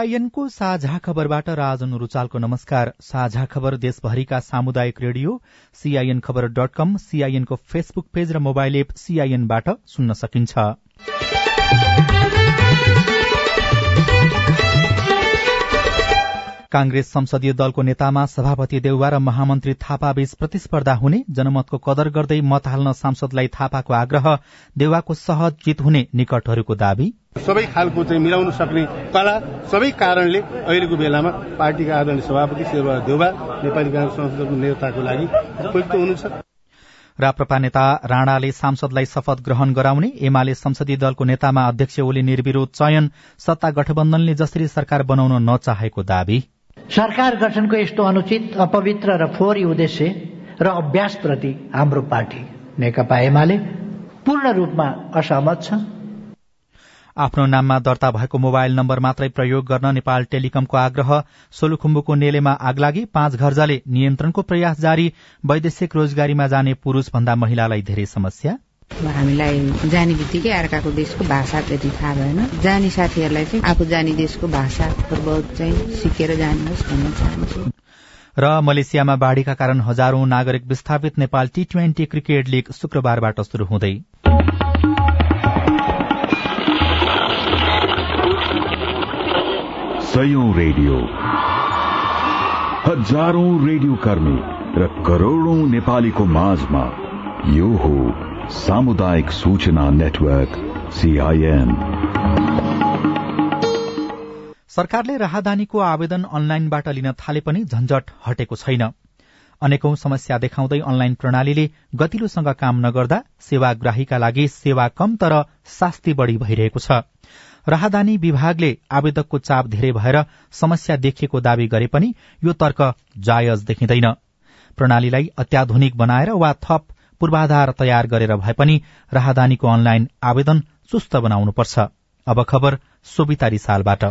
सीआईएनको साझा खबरबाट राजन रुचालको नमस्कार। साझा खबर देशभरिका सामुदायिक रेडियो सीआईएन खबर डट कम सीआईएनको फेसबुक पेज र मोबाइल एप सीआईएनबाट सुन्न सकिन्छ। कांग्रेस संसदीय दलको नेतामा सभापति देउवा र महामन्त्री थापाबीच प्रतिस्पर्धा हुने जनमतको कदर गर्दै मत हाल्न सांसदलाई थापाको आग्रह देउवाको सहज जित हुने निकटहरूको दावी। सबै खालको चाहिँ मिलाउन सक्ने कला सबै कारणले अहिलेको बेलामा पार्टीका आदरणीय सभापति शेरबहादुर देउवा नेपाली कांग्रेस संसदको नेताको लागि उपयुक्त हुनुहुन्छ। राप्रपा नेता राणाले सांसदलाई शपथ ग्रहण गराउने एमाले संसदीय दलको नेतामा अध्यक्ष ओली निर्विरोध चयन सत्ता गठबन्धनले जसरी सरकार बनाउन नचाहेको दावी। सरकार गठनको यस्तो अनुचित अपवित्र र फोहोरी उद्देश्य र अभ्यासप्रति हाम्रो पार्टी नेकपा एमाले पूर्ण रूपमा असहमत छ। आफ्नो नाममा दर्ता भएको मोबाइल नम्बर मात्रै प्रयोग गर्न नेपाल टेलिकमको आग्रह। सोलुखुम्बुको नेलेमा आगलागी पाँच घरजाले नियन्त्रणको प्रयास जारी। वैदेशिक रोजगारीमा जाने पुरूष भन्दा महिलालाई धेरै समस्या। हामीलाई जाने बित्तिकै अर्काको देशको भाषा त्यति थाहा भएन। जाने साथीहरूलाई चाहिँ आफू जाने देशको भाषा बहुत चाहिँ सिकेर जानुहोस् भन्न चाहन्छु। र मलेसियामा बाढ़ीका कारण हजारौं नागरिक विस्थापित Nepal T twenty cricket league शुक्रबारबाट शुरू हुँदै। सयौं रेडियो। हजारौं रेडियो कर्मी र करोड़ौं नेपालीको माझमा यो हो सामुदायिक सूचना नेटवर्क सीआईएन सरकारले राहदानीको आवेदन अनलाइनबाट लिन थाले पनि झन्झट हटेको छैन। अनेकौं समस्या देखाउँदै अनलाइन प्रणालीले गतिलोसँग काम नगर्दा सेवाग्राहीका लागि सेवा कम तर शास्ति बढ़ी भइरहेको छ। राहदानी विभागले आवेदकको चाप धेरै भएर समस्या देखिएको दावी गरे पनि यो तर्क जायज देखिँदैन। प्रणालीलाई अत्याधुनिक बनाएर वा थप पूर्वाधार तयार गरेर भए पनि राहदानीको अनलाइन आवेदन चुस्त बनाउनुपर्छ। अब खबर सोभिता रिसालबाट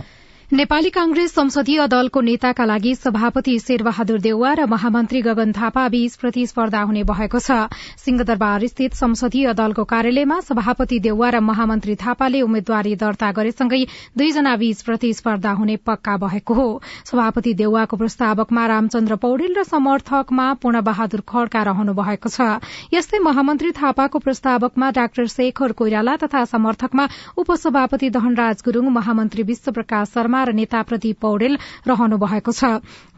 नेपाली कांग्रेस संसदीय दलको नेताका लागि सभापति शेरबहादुर देउवा र महामन्त्री गगन थापा बीच प्रतिस्पर्धा हुने भएको छ। सिंहदरबार स्थित संसदीय दलको कार्यालयमा सभापति देउवा र महामन्त्री थापाले उम्मेद्वारी दर्ता गरेसँगै दुईजना बीच प्रतिस्पर्धा हुने पक्का भएको हो। सभापति देउवाको प्रस्तावकमा रामचन्द्र पौडेल र समर्थकमा पूर्ण बहादुर खड्का रहनु भएको छ। यस्तै महामन्त्री थापाको प्रस्तावकमा डाक्टर शेखर कोइराला तथा समर्थकमा उपसभापति दहनराज गुरूङ महामन्त्री विश्वप्रकाश शर्मा र नेताप्रति पौडेल रहनु भएको छ।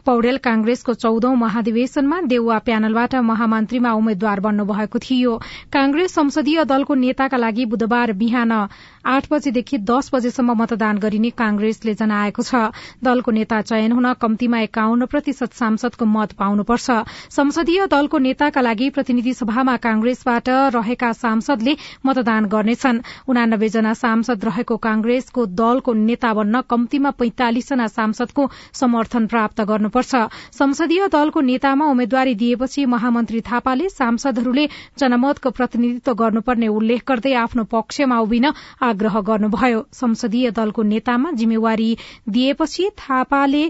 पौडेल कांग्रेसको चौधौं महाधिवेशनमा देउवा प्यानलबाट महामन्त्रीमा उम्मेद्वार बन्नु भएको थियो। कांग्रेस संसदीय दलको नेताका लागि बुधबार बिहान आठ बजेदेखि दस बजेसम्म मतदान गरिने कांग्रेसले जनाएको छ। दलको नेता चयन हुन कम्तीमा एकाउन्न प्रतिशत सांसदको मत पाउनुपर्छ। संसदीय दलको नेताका लागि प्रतिनिधि सभामा कांग्रेसबाट रहेका सांसदले मतदान गर्नेछन्। उनानब्बे जना सांसद रहेको कांग्रेसको दलको नेता बन्न कम्तीमा पैंतालिसजना सांसदको समर्थन प्राप्त गर्नुपर्छ। संसदीय दलको नेतामा उम्मेद्वारी दिएपछि महामन्त्री थापाले सांसदहरूले जनमतको प्रतिनिधित्व गर्नुपर्ने उल्लेख गर्दै आफ्नो पक्षमा उभिन आग्रह गर्नुभयो। संसदीय दलको नेतामा जिम्मेवारी दिएपछि थापाले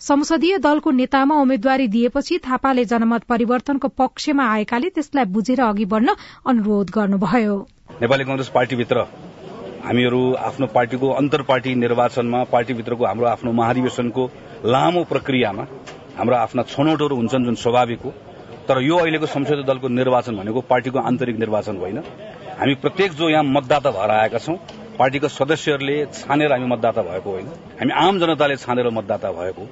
संसदीय दलको नेतामा उम्मेद्वारी दिएपछि थापाले जनमत परिवर्तनको पक्षमा आएकाले त्यसलाई बुझेर अघि बढ़न अनुरोध गर्नुभयो। नेपाली कंग्रेस पार्टीभित्र हामीहरू आफ्नो पार्टीको अन्तर पार्टी निर्वाचनमा पार्टीभित्रको हाम्रो आफ्नो महाधिवेशनको लामो प्रक्रियामा हाम्रो आफ्ना छनौटहरू हुन्छन् जुन स्वाभाविक हो तर यो अहिलेको संसदीय दलको निर्वाचन भनेको पार्टीको आन्तरिक निर्वाचन होइन। हामी प्रत्येक जो यहाँ मतदाता भएर आएका छौं पार्टीका सदस्यहरूले छानेर हामी मतदाता भएको होइन। हामी आम जनताले छानेर मतदाता भएको।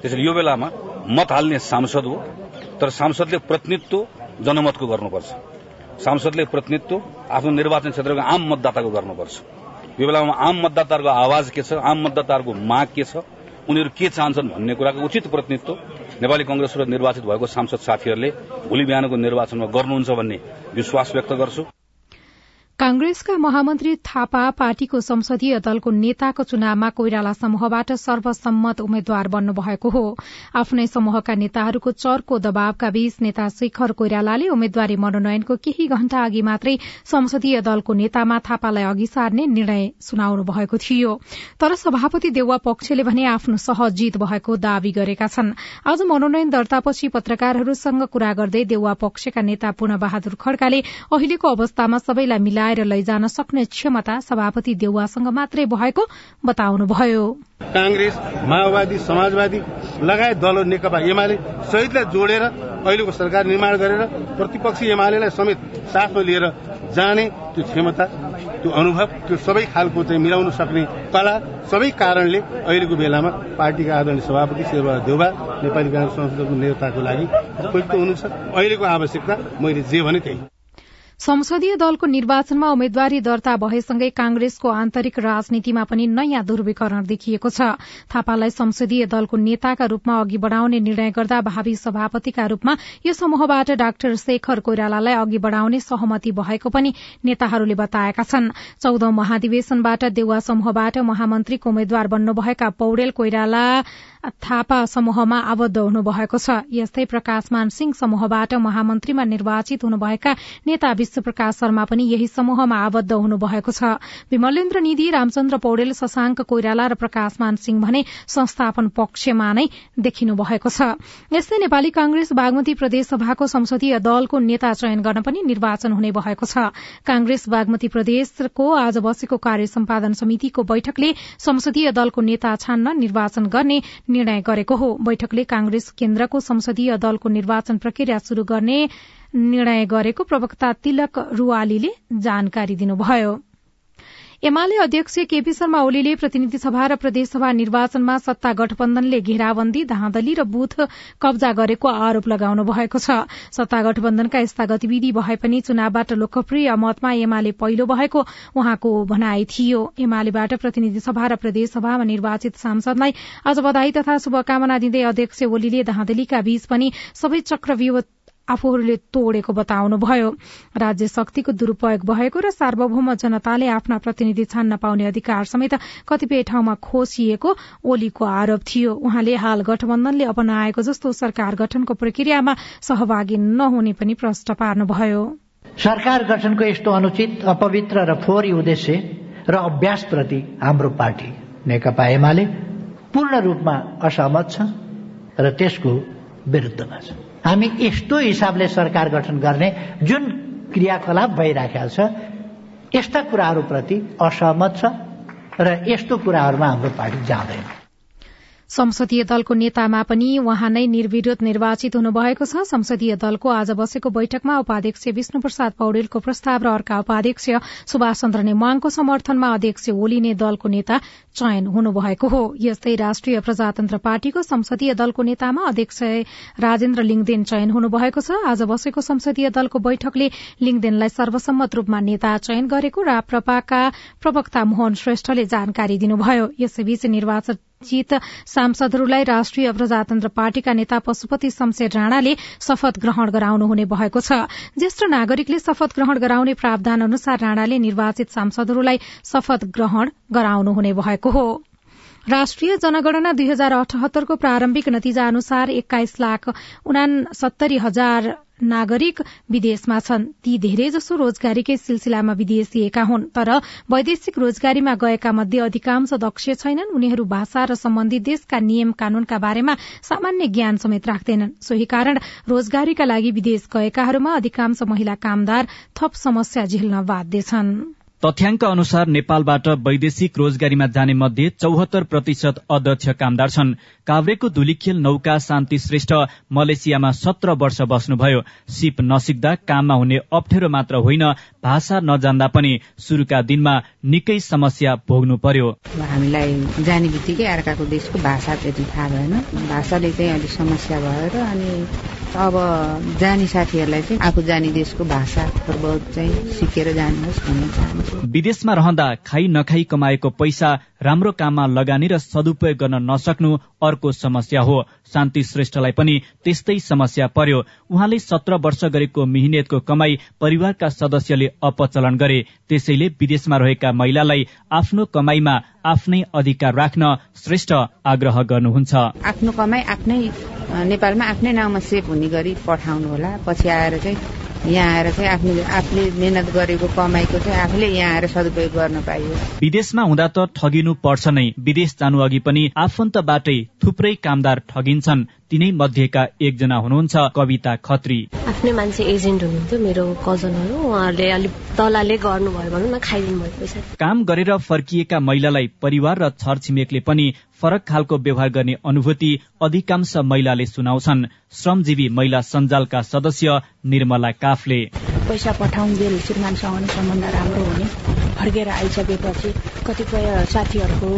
त्यसैले यो बेलामा मत हाल्ने सांसद हो तर सांसदले प्रतिनिधित्व जनमतको गर्नुपर्छ। सांसदले प्रतिनिधित्व आफ्नो निर्वाचन क्षेत्रको आम मतदाताको गर्नुपर्छ। यो बेलामा आम मतदाताहरूको आवाज के छ आम मतदाताहरूको माग के छ उनीहरू के चाहन्छन् भन्ने कुराको उचित प्रतिनिधित्व नेपाली कंग्रेसबाट निर्वाचित भएको सांसद साथीहरूले भोलि बिहानको निर्वाचनमा गर्नुहुन्छ भन्ने विश्वास व्यक्त गर्छु। कांग्रेसका महामन्त्री थापा पार्टीको संसदीय दलको नेताको चुनावमा कोइराला समूहबाट सर्वसम्मत उम्मेद्वार बन्नु भएको हो। आफ्नै समूहका नेताहरूको चर्को दबावका बीच नेता शेखर कोइरालाले उम्मेद्वारी मनोनयनको केही घण्टा अघि मात्रै संसदीय दलको नेतामा थापालाई अघि सार्ने निर्णय सुनाउनु भएको थियो। तर सभापति देउवा पक्षले भने आफ्नो सहज जीत भएको दावी गरेका छन्। आज मनोनयन दर्तापछि पत्रकारहरूसँग कुरा गर्दै देउवा पक्षका नेता पूर्ण बहादुर खड्काले अहिलेको अवस्थामा सबैलाई मिलाएर मिलाएर लैजान सक्ने क्षमता सभापति देउवासँग मात्रै भएको बताउनुभयो। कांग्रेस माओवादी समाजवादी लगायत दलहरू नेकपा एमाले सहितलाई जोडेर अहिलेको सरकार निर्माण गरेर प्रतिपक्षी एमालेलाई समेत साथमा लिएर जाने त्यो क्षमता त्यो अनुभव त्यो सबै खालको चाहिँ मिलाउन सक्ने कला सबै कारणले अहिलेको बेलामा पार्टीका आदरणीय सभापति शेरबहादुर देउबा नेपाली कांग्रेस संसदको नेताको लागि उपयुक्त हुनुहुन्छ। अहिलेको आवश्यकता मैले जे भने त्यही संसदीय दलको निर्वाचनमा उम्मेद्वारी दर्ता भएसँगै कांग्रेसको आन्तरिक राजनीतिमा पनि नयाँ ध्रुवीकरण देखिएको छ। थापालाई संसदीय दलको नेताका रूपमा अघि बढ़ाउने निर्णय गर्दा भावी सभापतिका रूपमा यो समूहबाट डाक्टर शेखर कोइरालालाई अघि बढ़ाउने सहमति भएको पनि नेताहरूले बताएका छन्। चौधौं महाधिवेशनबाट देउवा समूहबाट महामन्त्रीको उम्मेद्वार बन्नुभएका पौडेल कोइराला थापा समूहमा आबद्ध हुनुभएको छ। यस्तै प्रकाशमान सिंह समूहबाट महामन्त्रीमा निर्वाचित हुनुभएका नेता विश्वप्रकाश शर्मा पनि यही समूहमा आबद्ध हुनुभएको छ। विमलेन्द्र निधि रामचन्द्र पौडेल शशाङ्क कोइराला र प्रकाशमान सिंह भने संस्थापन पक्षमा नै देखिनु भएको छ। यस्तै नेपाली कांग्रेस बागमती प्रदेशसभाको संसदीय दलको नेता चयन गर्न पनि निर्वाचन हुने भएको छ। कांग्रेस बागमती प्रदेशको आज बसेको कार्य सम्पादन समितिको बैठकले संसदीय दलको नेता छान्न निर्वाचन गर्ने निर्णय गरेको हो। बैठकले कांग्रेस केन्द्रको संसदीय दलको निर्वाचन प्रक्रिया शुरू गर्ने निर्णय गरेको प्रवक्ता तिलक रुवालीले जानकारी दिनुभयो। एमाले अध्यक्ष केपी शर्मा ओलीले प्रतिनिधि सभा र प्रदेशसभा निर्वाचनमा सत्ता गठबन्धनले घेराबन्दी धाँधली र बूथ कब्जा गरेको आरोप लगाउनु भएको छ। सत्ता गठबन्धनका यस्ता गतिविधि भए पनि चुनावबाट लोकप्रिय मतमा एमाले पहिलो भएको उहाँको भनाई थियो। एमालेबाट प्रतिनिधि सभा र प्रदेशसभामा निर्वाचित सांसदलाई आज बधाई तथा शुभकामना दिँदै अध्यक्ष ओलीले धाँधलीका बीच पनि सबै चक्रव्यूह आफूहरूले तोडेको बताउनुभयो। राज्य शक्तिको दुरूपयोग भएको र सार्वभौम जनताले आफ्ना प्रतिनिधि छान्न पाउने अधिकार समेत कतिपय ठाउँमा खोसिएको ओलीको आरोप थियो। उहाँले हाल गठबन्धनले अपनाएको जस्तो सरकार गठनको प्रक्रियामा सहभागी नहुने पनि प्रश्न पार्नुभयो। सरकार गठनको यस्तो अनुचित अपवित्र र फोहोरी उद्देश्य र अभ्यासप्रति हाम्रो पार्टी नेकपा एमाले पूर्ण रूपमा असहमत छ र त्यसको विरुद्धमा छ। हामी यस्तो हिसाबले सरकार गठन गर्ने जुन क्रियाकलाप भइराखेको छ यस्ता कुराहरूप्रति असहमत छ र यस्तो कुराहरूमा हाम्रो पार्टी जाँदैन। संसदीय दलको नेतामा पनि उहाँ नै निर्विरोध निर्वाचित हुनुभएको छ। संसदीय दलको आज बसेको बैठकमा उपाध्यक्ष विष्णु प्रसाद पौडेलको प्रस्ताव र अर्का उपाध्यक्ष सुभाष चन्द्र नेमाङको समर्थनमा अध्यक्ष ओली नै दलको नेता चयन हुनुभएको हो। यस्तै राष्ट्रिय प्रजातन्त्र पार्टीको संसदीय दलको नेतामा अध्यक्ष राजेन्द्र लिङदेन चयन हुनुभएको छ। आज बसेको संसदीय दलको बैठकले लिङदेनलाई सर्वसम्मत रूपमा नेता चयन गरेको राप्रपाका प्रवक्ता मोहन श्रेष्ठले जानकारी दिनुभयो। यसैबीच निर्वाचन चित सांसदहरूलाई राष्ट्रिय प्रजातन्त्र पार्टीका नेता पशुपति शमशेर राणाले शपथ ग्रहण गराउनुहुने भएको छ। ज्येष्ठ नागरिकले शपथ ग्रहण गराउने प्रावधान अनुसार राणाले निर्वाचित सांसदहरूलाई शपथ ग्रहण गराउनुहुने भएको हो। राष्ट्रिय जनगणना दुई हजार अठहत्तरको प्रारम्भिक नतिजा अनुसार एक्काइस लाख उनासत्तरी हजार नागरिक विदेशमा छन्। ती धेरैजसो रोजगारीकै सिलसिलामा विदेशिएका हुन् तर वैदेशिक रोजगारीमा गएका मध्ये अधिकांश दक्ष छैनन्। उनीहरू भाषा र सम्बन्धित देशका नियम कानूनका बारेमा सामान्य ज्ञान समेत राख्दैनन्। सोही कारण रोजगारीका लागि विदेश गएकाहरूमा अधिकांश महिला कामदार थप समस्या झेल्न बाध्य छन्। तथ्याङ्क अनुसार नेपालबाट वैदेशिक रोजगारीमा जाने मध्ये चौहत्तर प्रतिशत अध्यक्ष कामदार छन्। काभ्रेको धुलीखेल नौका शान्ति श्रेष्ठ मलेसियामा सत्र वर्ष बस्नुभयो। सिप नसिक्दा काममा हुने अप्ठ्यारो मात्र होइन भाषा नजान्दा पनि शुरूका दिनमा निकै समस्या भोग्नु पर्यो। हामीलाई जाने अर्काको देशको भाषा त्यति थाहा भएन। भाषाले चाहिँ अलिक समस्या भएर अनि अब जाने साथीहरूलाई चाहिँ आफू जाने देशको भाषा बहुत चाहिँ सिकेर जानुहोस् भन्न चाहन्छु। विदेशमा रहँदा खाइ नखाई कमाएको पैसा राम्रो काममा लगानी र सदुपयोग गर्न नसक्नु अर्को समस्या हो। शान्ति श्रेष्ठलाई पनि त्यस्तै समस्या पर्यो। उहाँले सत्र वर्ष गरेको मिहिनेतको कमाई परिवारका सदस्यले अपचलन गरे। त्यसैले विदेशमा रहेका महिलालाई आफ्नो कमाईमा आफ्नै अधिकार राख्न श्रेष्ठ आग्रह गर्नुहुन्छ। आफ्नो कमाई आफ्नै नेपालमा आफ्नै नाउँमा सेभ हुने गरी पठाउनु होला। पछि आएर चाहिँ यहाँ आएर चाहिँ आफ्नो आफूले मेहनत गरेको कमाईको चाहिँ आफूले यहाँ आएर सदुपयोग गर्न पाइयो। विदेशमा हुँदा त ठगिनु पर्छ नै। विदेश जानु अघि पनि आफन्तबाटै थुप्रै कामदार ठगिन्छन्। तिनै मध्येका एकजना हुनुहुन्छ कविता खत्री। आफ्नै मान्छे एजेन्ट हुनुहुन्थ्यो मेरो कजनहरू उहाँहरूले अलिक दलाले गर्नुभयो भनौँ न खाइदिनु भयो पैसा। काम गरेर फर्किएका महिलालाई परिवार र छरछिमेकले पनि फरक खालको व्यवहार गर्ने अनुभूति अधिकांश महिलाले सुनाउँछन्। श्रमजीवी महिला सञ्जालका सदस्य निर्मला काफले। पैसा पठाउन्जेल श्रीमानसँग सम्बन्ध राम्रो हुने। फर्केर आइसकेपछि कतिपय साथीहरूको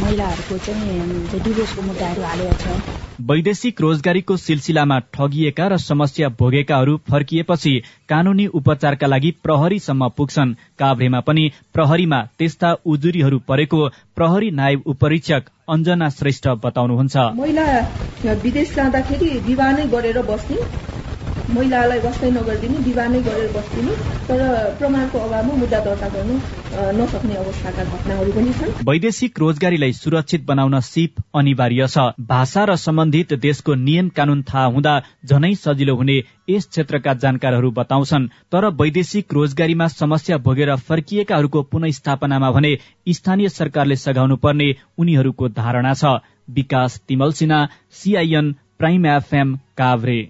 महिलाहरूको चाहिँ डिभोर्सको मुद्दाहरू हालेको छ। वैदेशिक रोजगारीको सिलसिलामा ठगिएका र समस्या भोगेकाहरू फर्किएपछि कानूनी उपचारका लागि प्रहरीसम्म पुग्छन्। काभ्रेमा पनि प्रहरीमा त्यस्ता उजुरीहरू परेको प्रहरी नायब उपरीक्षक अञ्जना श्रेष्ठ बताउनुहुन्छ। महिला विदेश जाँदाखेरि विवाह नै गरेर बस्ने महिलालाई बस्दै नगरिदिने विवाह नै गरेर बस्दिने तर प्रमाणको अभावमा मुद्दा दर्ता गर्नु नसक्ने अवस्थाका घटनाहरू पनि छन्। वैदेशिक रोजगारीलाई सुरक्षित बनाउन सिप अनिवार्य छ। भाषा र सम्बन्धित देशको नियम कानून थाहा हुँदा झनै सजिलो हुने यस क्षेत्रका जानकारहरू बताउँछन्। तर वैदेशिक रोजगारीमा समस्या भोगेर फर्किएकाहरूको पुनस्थापनामा भने स्थानीय सरकारले सघाउनु पर्ने उनीहरूको धारणा छ। Bikas Timalsina CIN prime FM Kavre.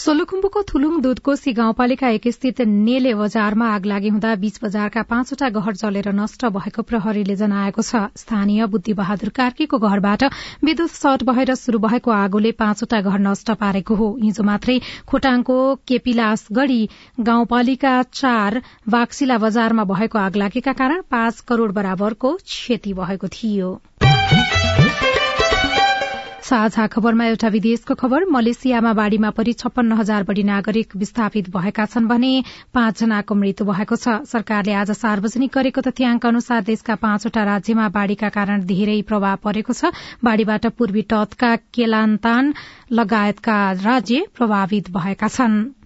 सोलुखुम्बुको Thulung Dudhkoshi गाउँपालिका एक स्थित नेले बजारमा आग लागि हुँदा बीच बजारका पाँचवटा घर जलेर नष्ट भएको प्रहरीले जनाएको छ। स्थानीय बुद्धि बहादुर कार्कीको घरबाट विद्युत सर्ट भएर शुरू भएको आगोले पाँचवटा घर नष्ट पारेको हो। हिजो मात्रै खोटाङको केपिलासगढ़ी गाउँपालिका चार बाक्सिला बजारमा भएको आग लागेका कारण पाँच करोड़ बराबरको क्षति भएको थियो। साझा खबरमा एउटा विदेशको खबर मलेसियामा बाढ़ीमा परि छप्पन्न हजार बढ़ी नागरिक विस्थापित भएका छन् भने पाँचजनाको मृत्यु भएको छ। सरकारले आज सार्वजनिक गरेको तथ्याङ्क अनुसार देशका पाँचवटा राज्यमा बाढ़ीका कारण धेरै प्रभाव परेको छ। बाढ़ीबाट पूर्वी तटका केलान्तान लगायतका राज्य प्रभावित भएका छनृ।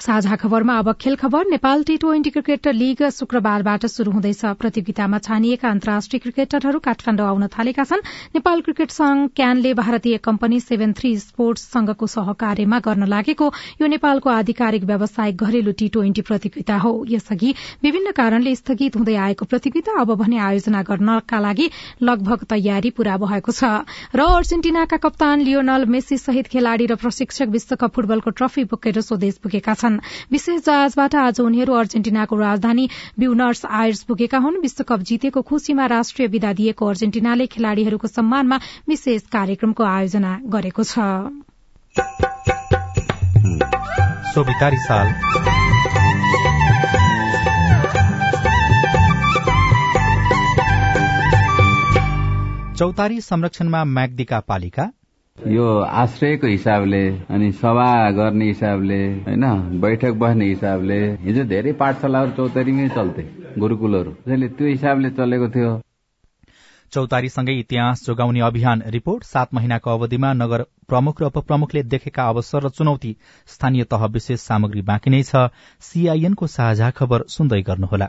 साझा खबरमा अब खेल खबर Nepal T twenty cricket league शुक्रबारबाट शुरू हुँदैछ। प्रतियोगितामा छानिएका अन्तर्राष्ट्रिय क्रिकेटरहरू काठमाडौँ आउन थालेका छन्। नेपाल क्रिकेट संघ क्यानले भारतीय कम्पनी सेभेन थ्री स्पोर्ट्स संघको सहकार्यमा गर्न लागेको यो नेपालको आधिकारिक व्यावसायिक घरेलु टी ट्वेन्टी प्रतियोगिता हो। यसअघि विभिन्न कारणले स्थगित हुँदै आएको प्रतियोगिता अब भने आयोजना गर्नका लागि लगभग तयारी पूरा भएको छ। र अर्जेन्टिनाका कप्तान लियोनल मेसी सहित खेलाड़ी र प्रशिक्षक विश्वकप फुटबलको ट्रफी बोकेर स्वदेश पुगेका छन्। छन्। विशेष जहाजबाट आज उनीहरू अर्जेन्टिनाको राजधानी ब्युनर्स आयर्स पुगेका हुन्। विश्वकप जितेको खुशीमा राष्ट्रिय विदा दिएको अर्जेन्टिनाले खेलाड़ीहरूको सम्मानमा विशेष कार्यक्रमको आयोजना गरेको छ। चौतारी संरक्षणमा म्याग्दीका पालिका। यो आश्रयको हिसाबले अनि सभा गर्ने हिसाबले होइन बैठक बस्ने हिसाबले हिजो धेरै पाठशालाहरू चौतारीमै चल्थे गुरुकुलहरू। त्यसैले त्यो हिसाबले चलेको थियो। चौतारीसँगै इतिहास जोगाउने अभियान रिपोर्ट सात महिनाको अवधिमा नगर प्रमुख र उपप्रमुखले देखेका अवसर र चुनौती स्थानीय तह विशेष सामग्री बाँकी नै छ। सीआईएनको साझा खबर सुन्दै गर्नुहोला।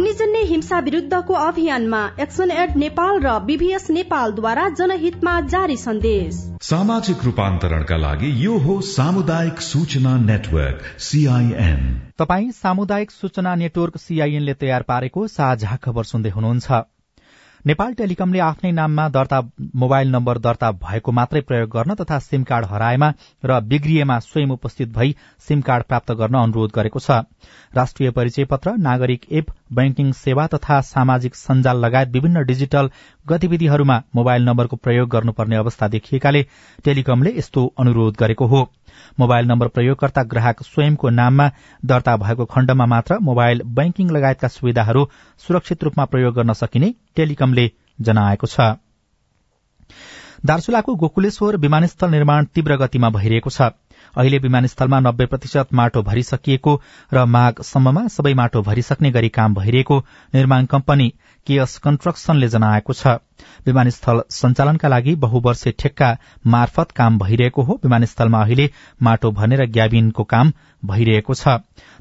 अग्निजन्य हिंसा विरुद्धको अभियानमा एक्सन एड नेपाल र बीबीएस नेपालद्वारा जनहितमा जारी सन्देश। सामाजिक रूपान्तरणका लागि यो हो सामुदायिक सूचना नेटवर्क सीआईएन तपाई सामुदायिक सूचना नेटवर्क सीआईएनले तयार पारेको साझा खबर सुन्दै हुनुहुन्छ। नेपाल टेलिकमले आफ्नै नाममा दर्ता मोबाइल नम्बर दर्ता भएको मात्रै प्रयोग गर्न तथा सिम कार्ड हराएमा र बिग्रिएमा स्वयं उपस्थित भई सिम कार्ड प्राप्त गर्न अनुरोध गरेको छ। राष्ट्रिय परिचय पत्र नागरिक एप बैंकिङ सेवा तथा सामाजिक सञ्जाल लगायत विभिन्न डिजिटल गतिविधिहरूमा मोबाइल नम्बरको प्रयोग गर्नुपर्ने अवस्था देखिएकाले टेलिकमले यस्तो अनुरोध गरेको हो। मोबाइल नम्बर प्रयोगकर्ता ग्राहक स्वयंको नाममा दर्ता भएको खण्डमा मात्र मोबाइल बैंकिङ लगायतका सुविधाहरू सुरक्षित रूपमा प्रयोग गर्न सकिने टेलिकमले जनाएको छ। दार्चुलाको गोकुलेश्वर विमानस्थल निर्माण तीव्र गतिमा भइरहेको छ। अहिले विमानस्थलमा नब्बे प्रतिशत माटो भरिसकिएको र माघसम्ममा सबै माटो भरिसक्ने गरी काम भइरहेको निर्माण कम्पनी केएस कन्स्ट्रक्सनले जनाएको छ। विमानस्थल सञ्चालनका लागि बहुवर्षे ठेक्का मार्फत काम भइरहेको हो। विमानस्थलमा अहिले माटो भर्ने र ग्याबिनको काम भइरहेको छ।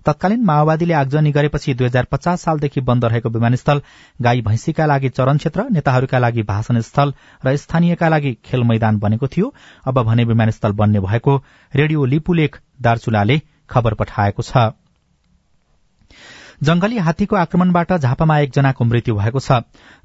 तत्कालीन माओवादीले आगजनी गरेपछि दुई हजार पचास सालदेखि बन्द रहेको विमानस्थल गाई भैंसीका लागि चरण क्षेत्र नेताहरूका लागि भाषण स्थल र स्थानीयका लागि खेल मैदान बनेको थियो। अब भने विमानस्थल बन्ने भएको रेडियो लिपुलेख दार्चुलाले खबर पठाएको छ। जंगली हात्तीको आक्रमणबाट झापामा एकजनाको मृत्यु भएको छ।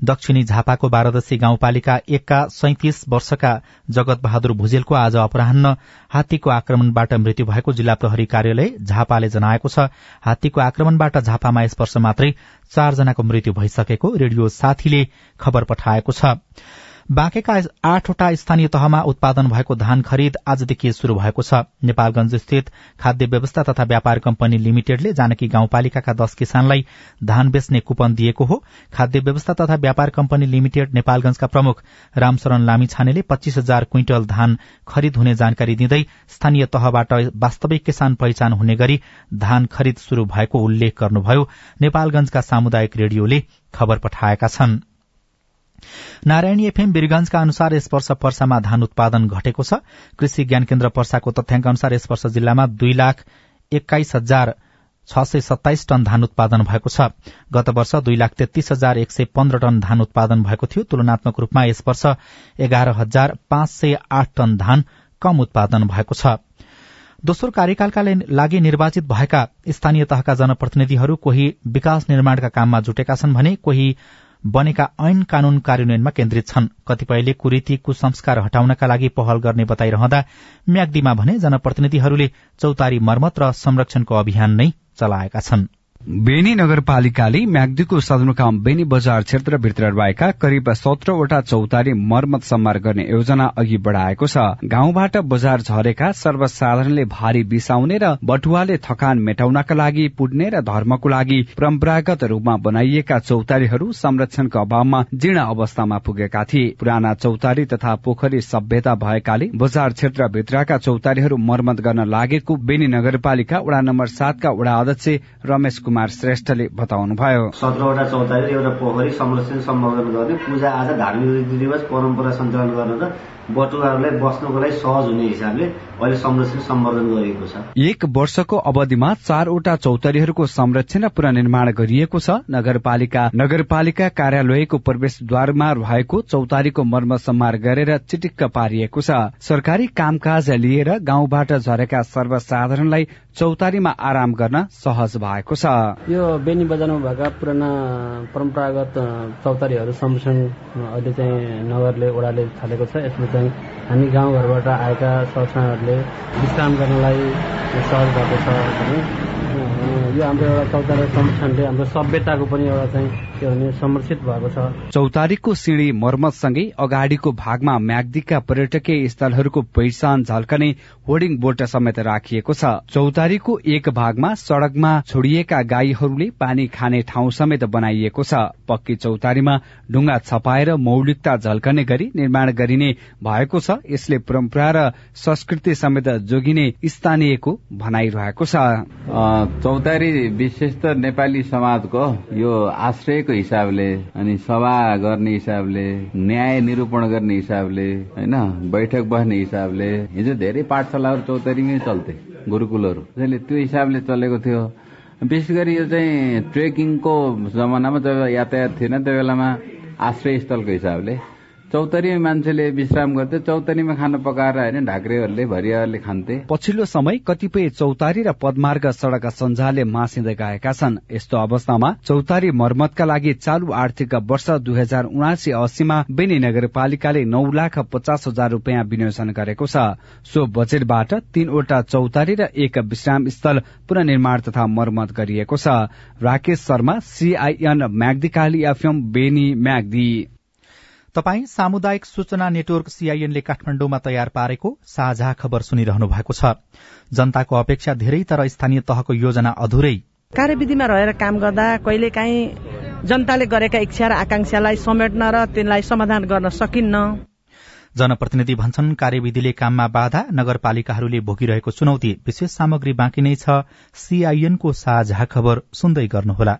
दक्षिणी झापाको बाह्रदशी गाउँपालिका एकका सैतिस वर्षका जगत बहादुर भुजेलको आज अपराह्न हात्तीको आक्रमणबाट मृत्यु भएको जिल्ला प्रहरी कार्यालय झापाले जनाएको छ। हात्तीको आक्रमणबाट झापामा यस वर्ष मात्रै चारजनाको मृत्यु भइसकेको रेडियो साथीले खबर पठाएको छ। बाँकेका आठवटा स्थानीय तहमा उत्पादन भएको धान खरिद आजदेखि शुरू भएको छ। नेपालगंज स्थित खाद्य व्यवस्था तथा व्यापार कम्पनी लिमिटेडले जानकी गाउँपालिकाका दश किसानलाई धान बेच्ने कुपन दिएको हो। खाद्य व्यवस्था तथा व्यापार कम्पनी लिमिटेड नेपालगंजका प्रमुख रामशरण लामिछानेले पच्चीस हजार क्विन्टल धान खरिद हुने जानकारी दिँदै स्थानीय तहबाट वास्तविक किसान पहिचान हुने गरी धान खरिद शुरू भएको उल्लेख गर्नुभयो। नेपालगंजका सामुदायिक रेडियोले खबर पठाएका छनृ। नारायणी एफएम वीरगंजका अनुसार यस वर्ष पर्सामा धान उत्पादन घटेको छ। कृषि ज्ञान केन्द्र पर्साको तथ्याङ्क अनुसार यस वर्ष जिल्लामा दुई लाख एक्काइस हजार छ सय सत्ताइस टन धान उत्पादन भएको छ। गत वर्ष दुई लाख तेत्तीस हजार एक सय पन्ध्र टन धान उत्पादन भएको थियो। तुलनात्मक रूपमा यस वर्ष एघार हजार पाँच सय आठ टन धान कम उत्पादन भएको छ। दोस्रो कार्यकालका लागि निर्वाचित भएका स्थानीय तहका जनप्रतिनिधिहरू कोही विकास निर्माणका काममा जुटेका छन् भने कोही बनेका ऐन कानून कार्यान्वयनमा केन्द्रित छन्। कतिपयले कुरीति कुसंस्कार हटाउनका लागि पहल गर्ने बताइरहँदा म्याग्दीमा भने जनप्रतिनिधिहरूले चौतारी मर्मत र संरक्षणको अभियान नै चलाएका छनृ। बेनी नगरपालिकाले म्याग्दीको सदरमुकाम बेनी बजार क्षेत्रभित्र रहेका करिब सत्रवटा चौतारी मर्मत सम्मार गर्ने योजना अघि बढ़ाएको छ। गाउँबाट बजार झरेका सर्वसाधारणले भारी बिसाउने र बटुवाले थकान मेटाउनका लागि पुड्ने र धर्मको लागि परम्परागत रूपमा बनाइएका चौतारीहरू संरक्षणको अभावमा जीर्ण अवस्थामा पुगेका थिए। पुराना चौतारी तथा पोखरी सभ्यता भएकाले बजार क्षेत्रभित्रका चौतारीहरू मर्मत गर्न लागेको बेनी नगरपालिका वडा नम्बर सातका वडा अध्यक्ष रमेश कुमार श्रेष्ठले बताउनुभयो। सत्रवटा चौतारी एउटा पोखरी संरक्षण सम्वर्धन गर्ने पूजा आज धार्मिक रीतिरिवाज परम्परा सञ्चालन गर्न र बटुवाहरूलाई बस्नको लागि सहज हुने हिसाबले अहिले संरक्षण सम्वर्धन गरिएको छ। एक वर्षको अवधिमा चारवटा चौतारीहरूको संरक्षण र पुनर्निर्माण गरिएको छ। नगरपालिका नगरपालिका कार्यालयको प्रवेशद्वारमा भएको चौतारीको मर्म सम्मार गरेर चिटिक्क पारिएको छ। सरकारी कामकाज लिएर गाउँबाट झरेका सर्वसाधारणलाई चौतारीमा आराम गर्न सहज भएको छ। यो बेनी बजारमा भएका पुराना परम्परागत चौतारीहरू संरक्षण अहिले चाहिँ नगरले ओडाले थालेको छ। यसमा चाहिँ हामी गाउँघरबाट आएका संस्थानहरूले विश्राम गर्नलाई सहज भएको छ भने यो हाम्रो एउटा चौतारा संरक्षणले हाम्रो सभ्यताको पनि एउटा चाहिँ के भने समर्थित भएको छ। चौतारीको सिँढी मर्मतसँगै अगाडिको भागमा म्याग्दीका पर्यटकीय स्थलहरूको पहिचान झल्कने होर्डिङ बोर्ड समेत राखिएको छ। चौतारीको एक भागमा सड़कमा छोडिएका गाईहरूले पानी खाने ठाउँ समेत बनाइएको छ। पक्की चौतारीमा ढुङ्गा छपाएर मौलिकता झल्कने गरी निर्माण गरिने भएको छ। यसले परम्परा र संस्कृति समेत जोगिने स्थानीयको भनाइरहेको छ। चौतारी विशेष त नेपाली समाजको यो आश्रयको हिसाबले अनि सभा गर्ने हिसाबले न्याय निरूपण गर्ने हिसाबले होइन बैठक बस्ने हिसाबले हिजो धेरै पाठशालाहरू चौतारीमै चल्थे गुरुकुलहरू। त्यसैले त्यो हिसाबले चलेको थियो। विशेष गरी यो चाहिँ ट्रेकिङको जमानामा जब यातायात थिएन त्यो बेलामा आश्रय स्थलको हिसाबले। चौतारीमा मान्छेले विश्राम गर्थे चौतारीमा खाना पकाएर होइन ढाक्रेहरूले भरियाहरूले खान्थे। पछिल्लो समय कतिपय चौतारी र पदमार्ग सड़क सञ्जालले मासिँदै गएका छन्। यस्तो अवस्थामा चौतारी मर्मतका लागि चालू आर्थिक वर्ष दुई हजार उनासी अस्सीमा बेनी नगरपालिकाले नौ लाख पचास हजार रूपियाँ विनियोजन गरेको छ। सो बजेटबाट तीनवटा चौतारी र एक विश्राम स्थल पुननिर्माण तथा मर्मत गरिएको छ। Rakesh Sharma CIN Myagdikali FM Beni Myagdi. तपाई सामुदायिक सूचना नेटवर्क सीआईएनले काठमाण्डुमा तयार पारेको साझा खबर सुनिरहनु भएको छ। जनताको अपेक्षा धेरै तर स्थानीय तहको योजना अधुरै। कार्यविधिमा रहेर काम गर्दा कहिलेकाहीँ जनताले गरेका इच्छा र आकांक्षालाई समेट्न र त्यसलाई समाधान गर्न सकिन्न। जनप्रतिनिधि भन्छन् कार्यविधिले काममा बाधा नगरपालिकाहरूले भोगिरहेको चुनौती विशेष सामग्री बाँकी नै छ। सीआईएनको साझा खबर सुन्दै गर्नुहोला।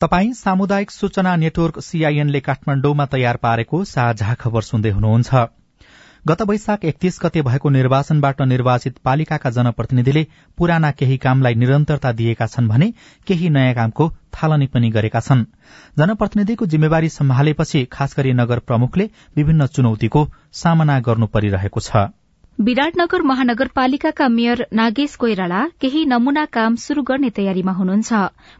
तपाई सामुदायिक सूचना नेटवर्क सीआईएनले काठमाण्डुमा तयार पारेको साझा खबर सुन्दै हुनुहुन्छ। गत वैशाख एकतीस गते भएको निर्वाचनबाट निर्वाचित पालिकाका जनप्रतिनिधिले पुराना केही कामलाई निरन्तरता दिएका छन् भने केही नयाँ कामको थालनी पनि गरेका छन्। जनप्रतिनिधिको जिम्मेवारी सम्हालेपछि खास गरी नगर प्रमुखले विभिन्न चुनौतीको सामना गर्नु परिरहेको छ। विराटनगर महानगरपालिकाका मेयर नागेश कोइराला केही नमूना काम शुरू गर्ने तयारीमा हुनुहुन्छ।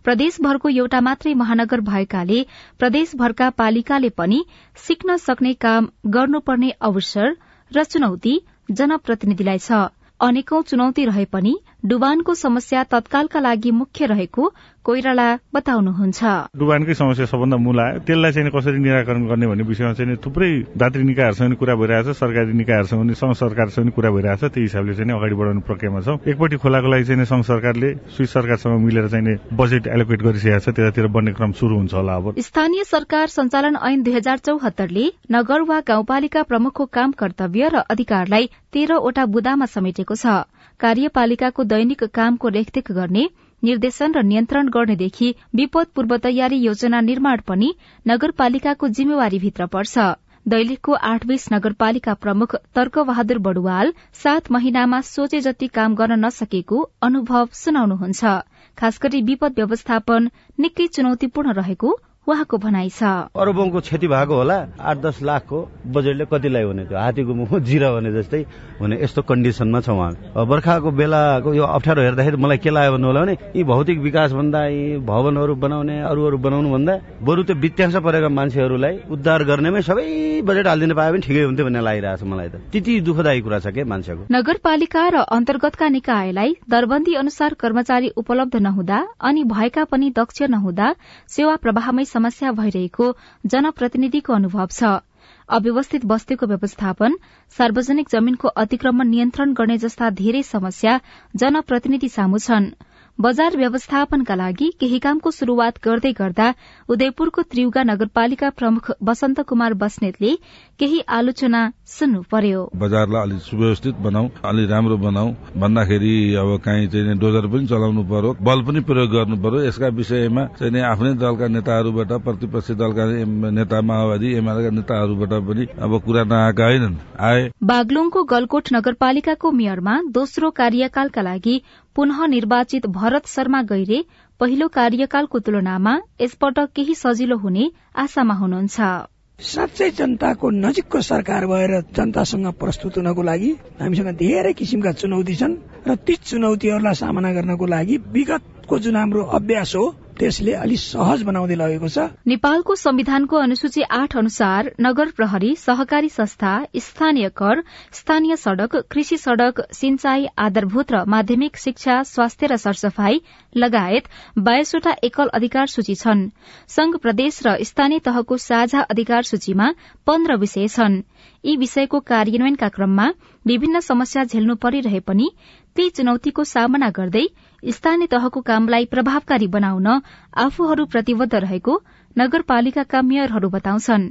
प्रदेशभरको एउटा मात्रै महानगर भएकाले प्रदेशभरका पालिकाले पनि सिक्न सक्ने काम गर्नुपर्ने अवसर र चुनौती जनप्रतिनिधिलाई छ। अनेकौं चुनौती रहे पनि डुबानको समस्या तत्कालका लागि मुख्य रहेको कोइराला बताउनुहुन्छ। डुबानकै समस्या सबभन्दा मूल आयो। त्यसलाई चाहिँ कसरी निराकरण गर्ने भन्ने विषयमा चाहिँ थुप्रै दात्री निकायहरूसँग पनि कुरा भइरहेछ सरकारी निकायहरूसँग पनि संघ सरकारसँग पनि कुरा भइरहेछ। त्यही हिसाबले चाहिँ अगाडि बढाउने प्रक्रियामा छौँ। एकपट्टि खोलाको लागि चाहिँ संघ सरकारले स्विस सरकारसँग मिलेर चाहिँ बजेट एलोकेट गरिसकेको छ। त्यतातिर बढ्ने क्रम शुरू हुन्छ होला अब। स्थानीय सरकार संचालन ऐन दुई हजार चौहत्तरले नगर वा गाउँपालिका प्रमुखको काम कर्तव्य र अधिकारलाई तेह्रवटा बुदामा समेटेको छ। कार्यपालिकाको दैनिक कामको रेखदेख गर्ने निर्देशन र नियन्त्रण गर्नेदेखि विपद पूर्व तयारी योजना निर्माण पनि नगरपालिकाको जिम्मेवारीभित्र पर्छ। दैलेखको आठ बीस नगरपालिका प्रमुख तर्कबहादुर बडुवाल सात महिनामा सोचे जति काम गर्न नसकेको अनुभव सुनाउनुहुन्छ। खास गरी विपद व्यवस्थापन निकै चुनौतीपूर्ण रहेको उहाँको भनाइ छ। अरबौंको क्षति भएको होला आठ दस लाखको बजेटले कतिलाई हुने त्यो? हात्तीको मुख जिरा भने जस्तै हुने यस्तो कन्डिसनमा छ उहाँ। बर्खाको बेलाको यो अप्ठ्यारो हेर्दाखेरि मलाई के लाग्यो भन्नु होला भने यी भौतिक विकास भन्दा यी भवनहरू बनाउने अरू अरू बनाउनु भन्दा बरु त्यो वित्यांश परेका मान्छेहरूलाई उद्धार गर्नेमै सबै बजेट हालिदिनु पायो भने ठिकै हुन्थ्यो भन्ने लागिरहेको छ मलाई त। त्यति दुःखदायी कुरा छ के मान्छेको? नगरपालिका र अन्तर्गतका निकायलाई दरबन्दी अनुसार कर्मचारी उपलब्ध नहुँदा अनि भएका पनि दक्ष नहुँदा सेवा प्रवाहमै समस्या भइरहेको जनप्रतिनिधिको अनुभव छ। अव्यवस्थित बस्तीको व्यवस्थापन सार्वजनिक जमीनको अतिक्रमण नियन्त्रण गर्ने जस्ता धेरै समस्या जनप्रतिनिधि सामु छन्। बजार व्यवस्थापनका लागि केही कामको शुरूआत गर्दै गर्दा उदयपुरको त्रिउगा नगरपालिका प्रमुख वसन्त कुमार बस्नेतले केही आलोचना सुन्नु पर्यो बजारलाई अलिक सुव्यवस्थित बनाऊ अलि राम्रो बनाऊ। भन्दाखेरि अब काहीँ चाहिँ डोजर पनि चलाउनु पर्यो बल पनि प्रयोग गर्नु पर्यो। यसका विषयमा चाहिँ आफ्नै दलका नेताहरूबाट प्रतिपक्षी दलका नेता माओवादी एमालेका नेताहरूबाट पनि अब कुरा नआएका होइनन्। आए। बागलुङको गलकोट नगरपालिकाको मेयरमा दोस्रो कार्यकालका लागि पुनः निर्वाचित भरत शर्मा गैरे पहिलो कार्यकालको तुलनामा यसपटक केही सजिलो हुने आशामा हुनुहुन्छ। साँच्चै जनताको नजिकको सरकार भएर जनतासँग प्रस्तुत हुनको लागि हामीसँग धेरै किसिमका चुनौती छन् र ती चुनौतीहरूलाई सामना गर्नको लागि विगतको जुन हाम्रो अभ्यास हो त्यसले अलि सहज बनाउँदै लगेको छ। नेपालको संविधानको अनुसूची आठ अनुसार नगर प्रहरी सहकारी संस्था स्थानीय कर स्थानीय सड़क कृषि सड़क सिंचाई आधारभूत र माध्यमिक शिक्षा स्वास्थ्य र सरसफाई लगायत बाइसवटा एकल अधिकार सूची छन्। संघ प्रदेश र स्थानीय तहको साझा अधिकार सूचीमा पन्ध्र विषय छन्। यी विषयको कार्यान्वयनका क्रममा विभिन्न समस्या झेल्नु परिरहे पनि ती चुनौतीको सामना गर्दै स्थानीय तहको कामलाई प्रभावकारी बनाउन आफूहरू प्रतिबद्ध रहेको नगरपालिकाका मेयरहरू बताउँछन्।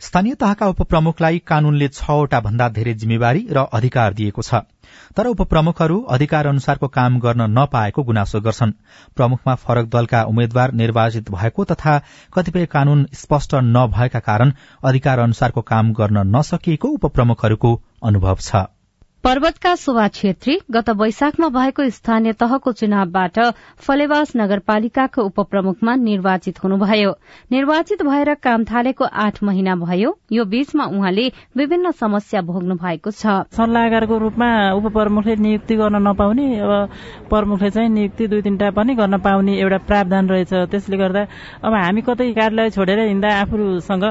स्थानीय तहका उपप्रमुखलाई कानूनले छवटा भन्दा धेरै जिम्मेवारी र अधिकार दिएको छ। तर उपप्रमुखहरू अधिकार अनुसारको काम गर्न नपाएको गुनासो गर्छन्। प्रमुखमा फरक दलका उम्मेद्वार निर्वाचित भएको तथा कतिपय कानून स्पष्ट नभएका कारण अधिकार अनुसारको काम गर्न नसकिएको उपप्रमुखहरूको अनुभव छ। पर्वतका शोभा छेत्री गत वैशाखमा भएको स्थानीय तहको चुनावबाट फलेवास नगरपालिकाको उपप्रमुखमा निर्वाचित हुनुभयो। निर्वाचित भएर काम थालेको आठ महिना भयो। यो बीचमा उहाँले विभिन्न समस्या भोग्नु भएको छ। सल्लाहकारको रूपमा उपप्रमुखले नियुक्ति गर्न नपाउने अब प्रमुखले चाहिँ नियुक्ति दुई तिनवटा पनि गर्न पाउने एउटा प्रावधान रहेछ। त्यसले गर्दा अब हामी कतै कार्यालय छोडेर हिँड्दा आफूसँग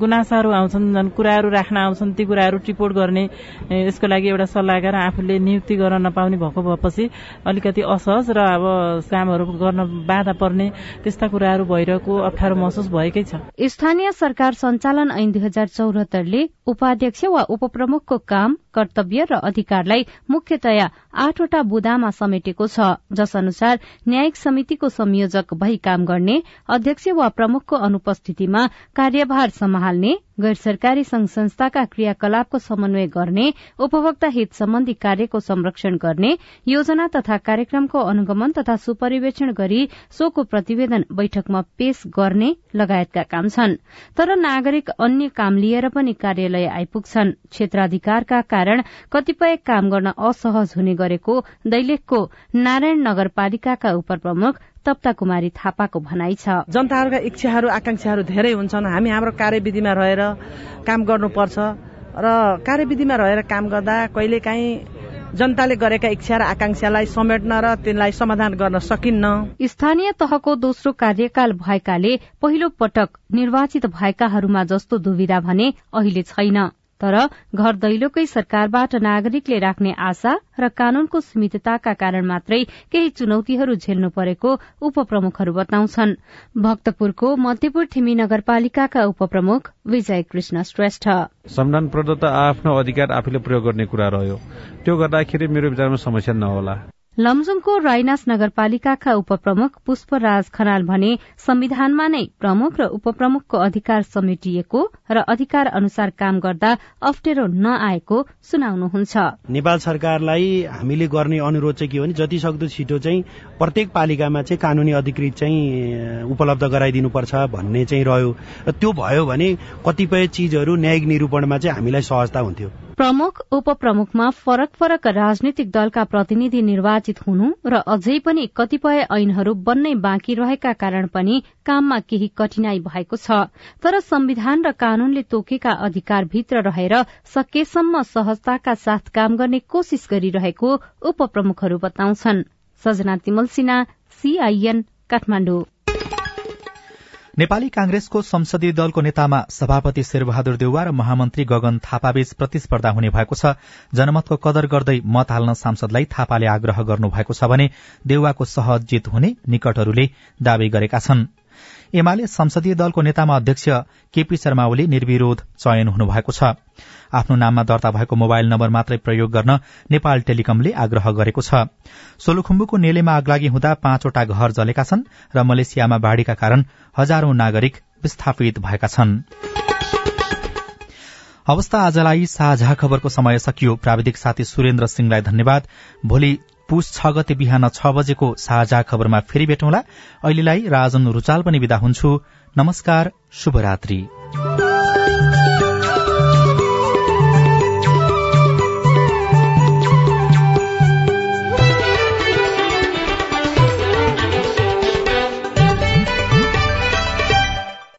गुनासाहरू आउँछन् कुराहरू राख्न आउँछन् ती कुराहरू रिपोर्ट गर्ने यसको लागि एउटा सल्लाहकार आफूले नियुक्ति गर्न नपाउने भएको भएपछि अलिकति असहज र अब कामहरू गर्न बाधा पर्ने त्यस्ता कुराहरू भइरहेको अप्ठ्यारो महसुस भएकै छ। स्थानीय सरकार सञ्चालन ऐन दुई हजार चौरात्तरले उपाध्यक्ष वा उपप्रमुखको काम कर्तव्य र अधिकारलाई मुख्यतया आठवटा बुदामा समेटेको छ जस अनुसार न्यायिक समितिको संयोजक भई काम गर्ने अध्यक्ष वा प्रमुखको अनुपस्थितिमा कार्यभार सम्हाल्ने गैर सरकारी संघ संस्थाका क्रियाकलापको समन्वय गर्ने उपभोक्ता हित सम्बन्धी कार्यको संरक्षण गर्ने योजना तथा कार्यक्रमको अनुगमन तथा सुपरिवेक्षण गरी सोको प्रतिवेदन बैठकमा पेश गर्ने लगायतका काम छन्। तर नागरिक अन्य काम लिएर पनि कार्यालय आइपुग्छन्। क्षेत्राधिकारका कारण कतिपय काम गर्न असहज हुने गरेको दैलेखको नारायण नगरपालिकाका उपप्रमुख तप्ता कुमारी थापाको भनाइ छ। जनताहरूका इच्छाहरू आकांक्षाहरू धेरै हुन्छन्। हामी हाम्रो कार्यविधिमा रहेर काम गर्नुपर्छ र कार्यविधिमा रहेर काम गर्दा कहिलेकाहीँ जनताले गरेका इच्छा र आकांक्षालाई समेट्न र तिनलाई समाधान गर्न सकिन्न। स्थानीय तहको दोस्रो कार्यकाल भएकाले पहिलो पटक निर्वाचित भएकाहरूमा जस्तो दुविधा भने अहिले छैन। तर घर दैलोकै सरकारबाट नागरिकले राख्ने आशा र कानूनको सीमितताका कारण मात्रै केही चुनौतीहरू झेल्नु परेको उपप्रमुखहरू बताउँछन्। भक्तपुरको मध्यपुर थिमी नगरपालिकाका उपप्रमुख विजय कृष्ण श्रेष्ठ। संविधान प्रदत्त आफ्नो अधिकार आफूले प्रयोग गर्ने कुरा रह्यो। त्यो गर्दाखेरि मेरो विचारमा समस्या नहोला। लमजुङको राइनास नगरपालिकाका उपप्रमुख पुष्पराज खनाल भने संविधानमा नै प्रमुख र उपप्रमुखको अधिकार समेटिएको र अधिकार अनुसार काम गर्दा अप्ठ्यारो नआएको सुनाउनुहुन्छ। नेपाल सरकारलाई हामीले गर्ने अनुरोध चाहिँ के हो भने जति सक्दो छिटो चाहिँ प्रत्येक पालिकामा चाहिँ कानूनी अधिकृत चाहिँ उपलब्ध गराइदिनुपर्छ भन्ने चाहिँ रह्यो। र त्यो भयो भने कतिपय चिजहरू न्यायिक निरूपणमा चाहिँ हामीलाई सहजता हुन्थ्यो। प्रमुख उपप्रमुखमा फरक फरक राजनीतिक दलका प्रतिनिधि निर्वाचित हुनु र अझै पनि कतिपय ऐनहरू बन्नै बाँकी रहेका कारण पनि काममा केही कठिनाई भएको छ। तर संविधान र कानूनले तोकेका अधिकारभित्र रहेर सकेसम्म सहजताका साथ काम गर्ने कोशिश गरिरहेको उपप्रमुखहरू बताउँछन्। सजना तिमल सीआईएन काठमाडौँ। नेपाली कांग्रेसको संसदीय दलको नेतामा सभापति शेरबहादुर देउवा र महामन्त्री गगन थापाबीच प्रतिस्पर्धा हुने भएको छ। जनमतको कदर गर्दै मत हाल्न सांसदलाई थापाले आग्रह गर्नुभएको छ भने देउवाको सहज जित हुने निकटहरूले दावी गरेका छन्। एमाले संसदीय दलको नेतामा अध्यक्ष केपी शर्मा ओली निर्विरोध चयन हुनुभएको छ। आफ्नो नाममा दर्ता भएको मोबाइल नम्बर मात्रै प्रयोग गर्न नेपाल टेलिकमले आग्रह गरेको छ। सोलुखुम्बुको नेलेमा आगलागी हुँदा पाँचवटा घर जलेका छन् र मलेसियामा बाढ़ीका कारण हजारौं नागरिक विस्थापित भएका छन्। अवस्था आजलाई साझा खबरको समय सकियो। प्राविधिक साथी सुरेन्द्र सिंहलाई धन्यवाद। भोलि पुस छ गते बिहान छ बजेको साझा खबरमा फेरि भेटौँला। अहिलेलाई राजन रुचाल पनि विदा हुन्छु। नमस्कार शुभरात्री।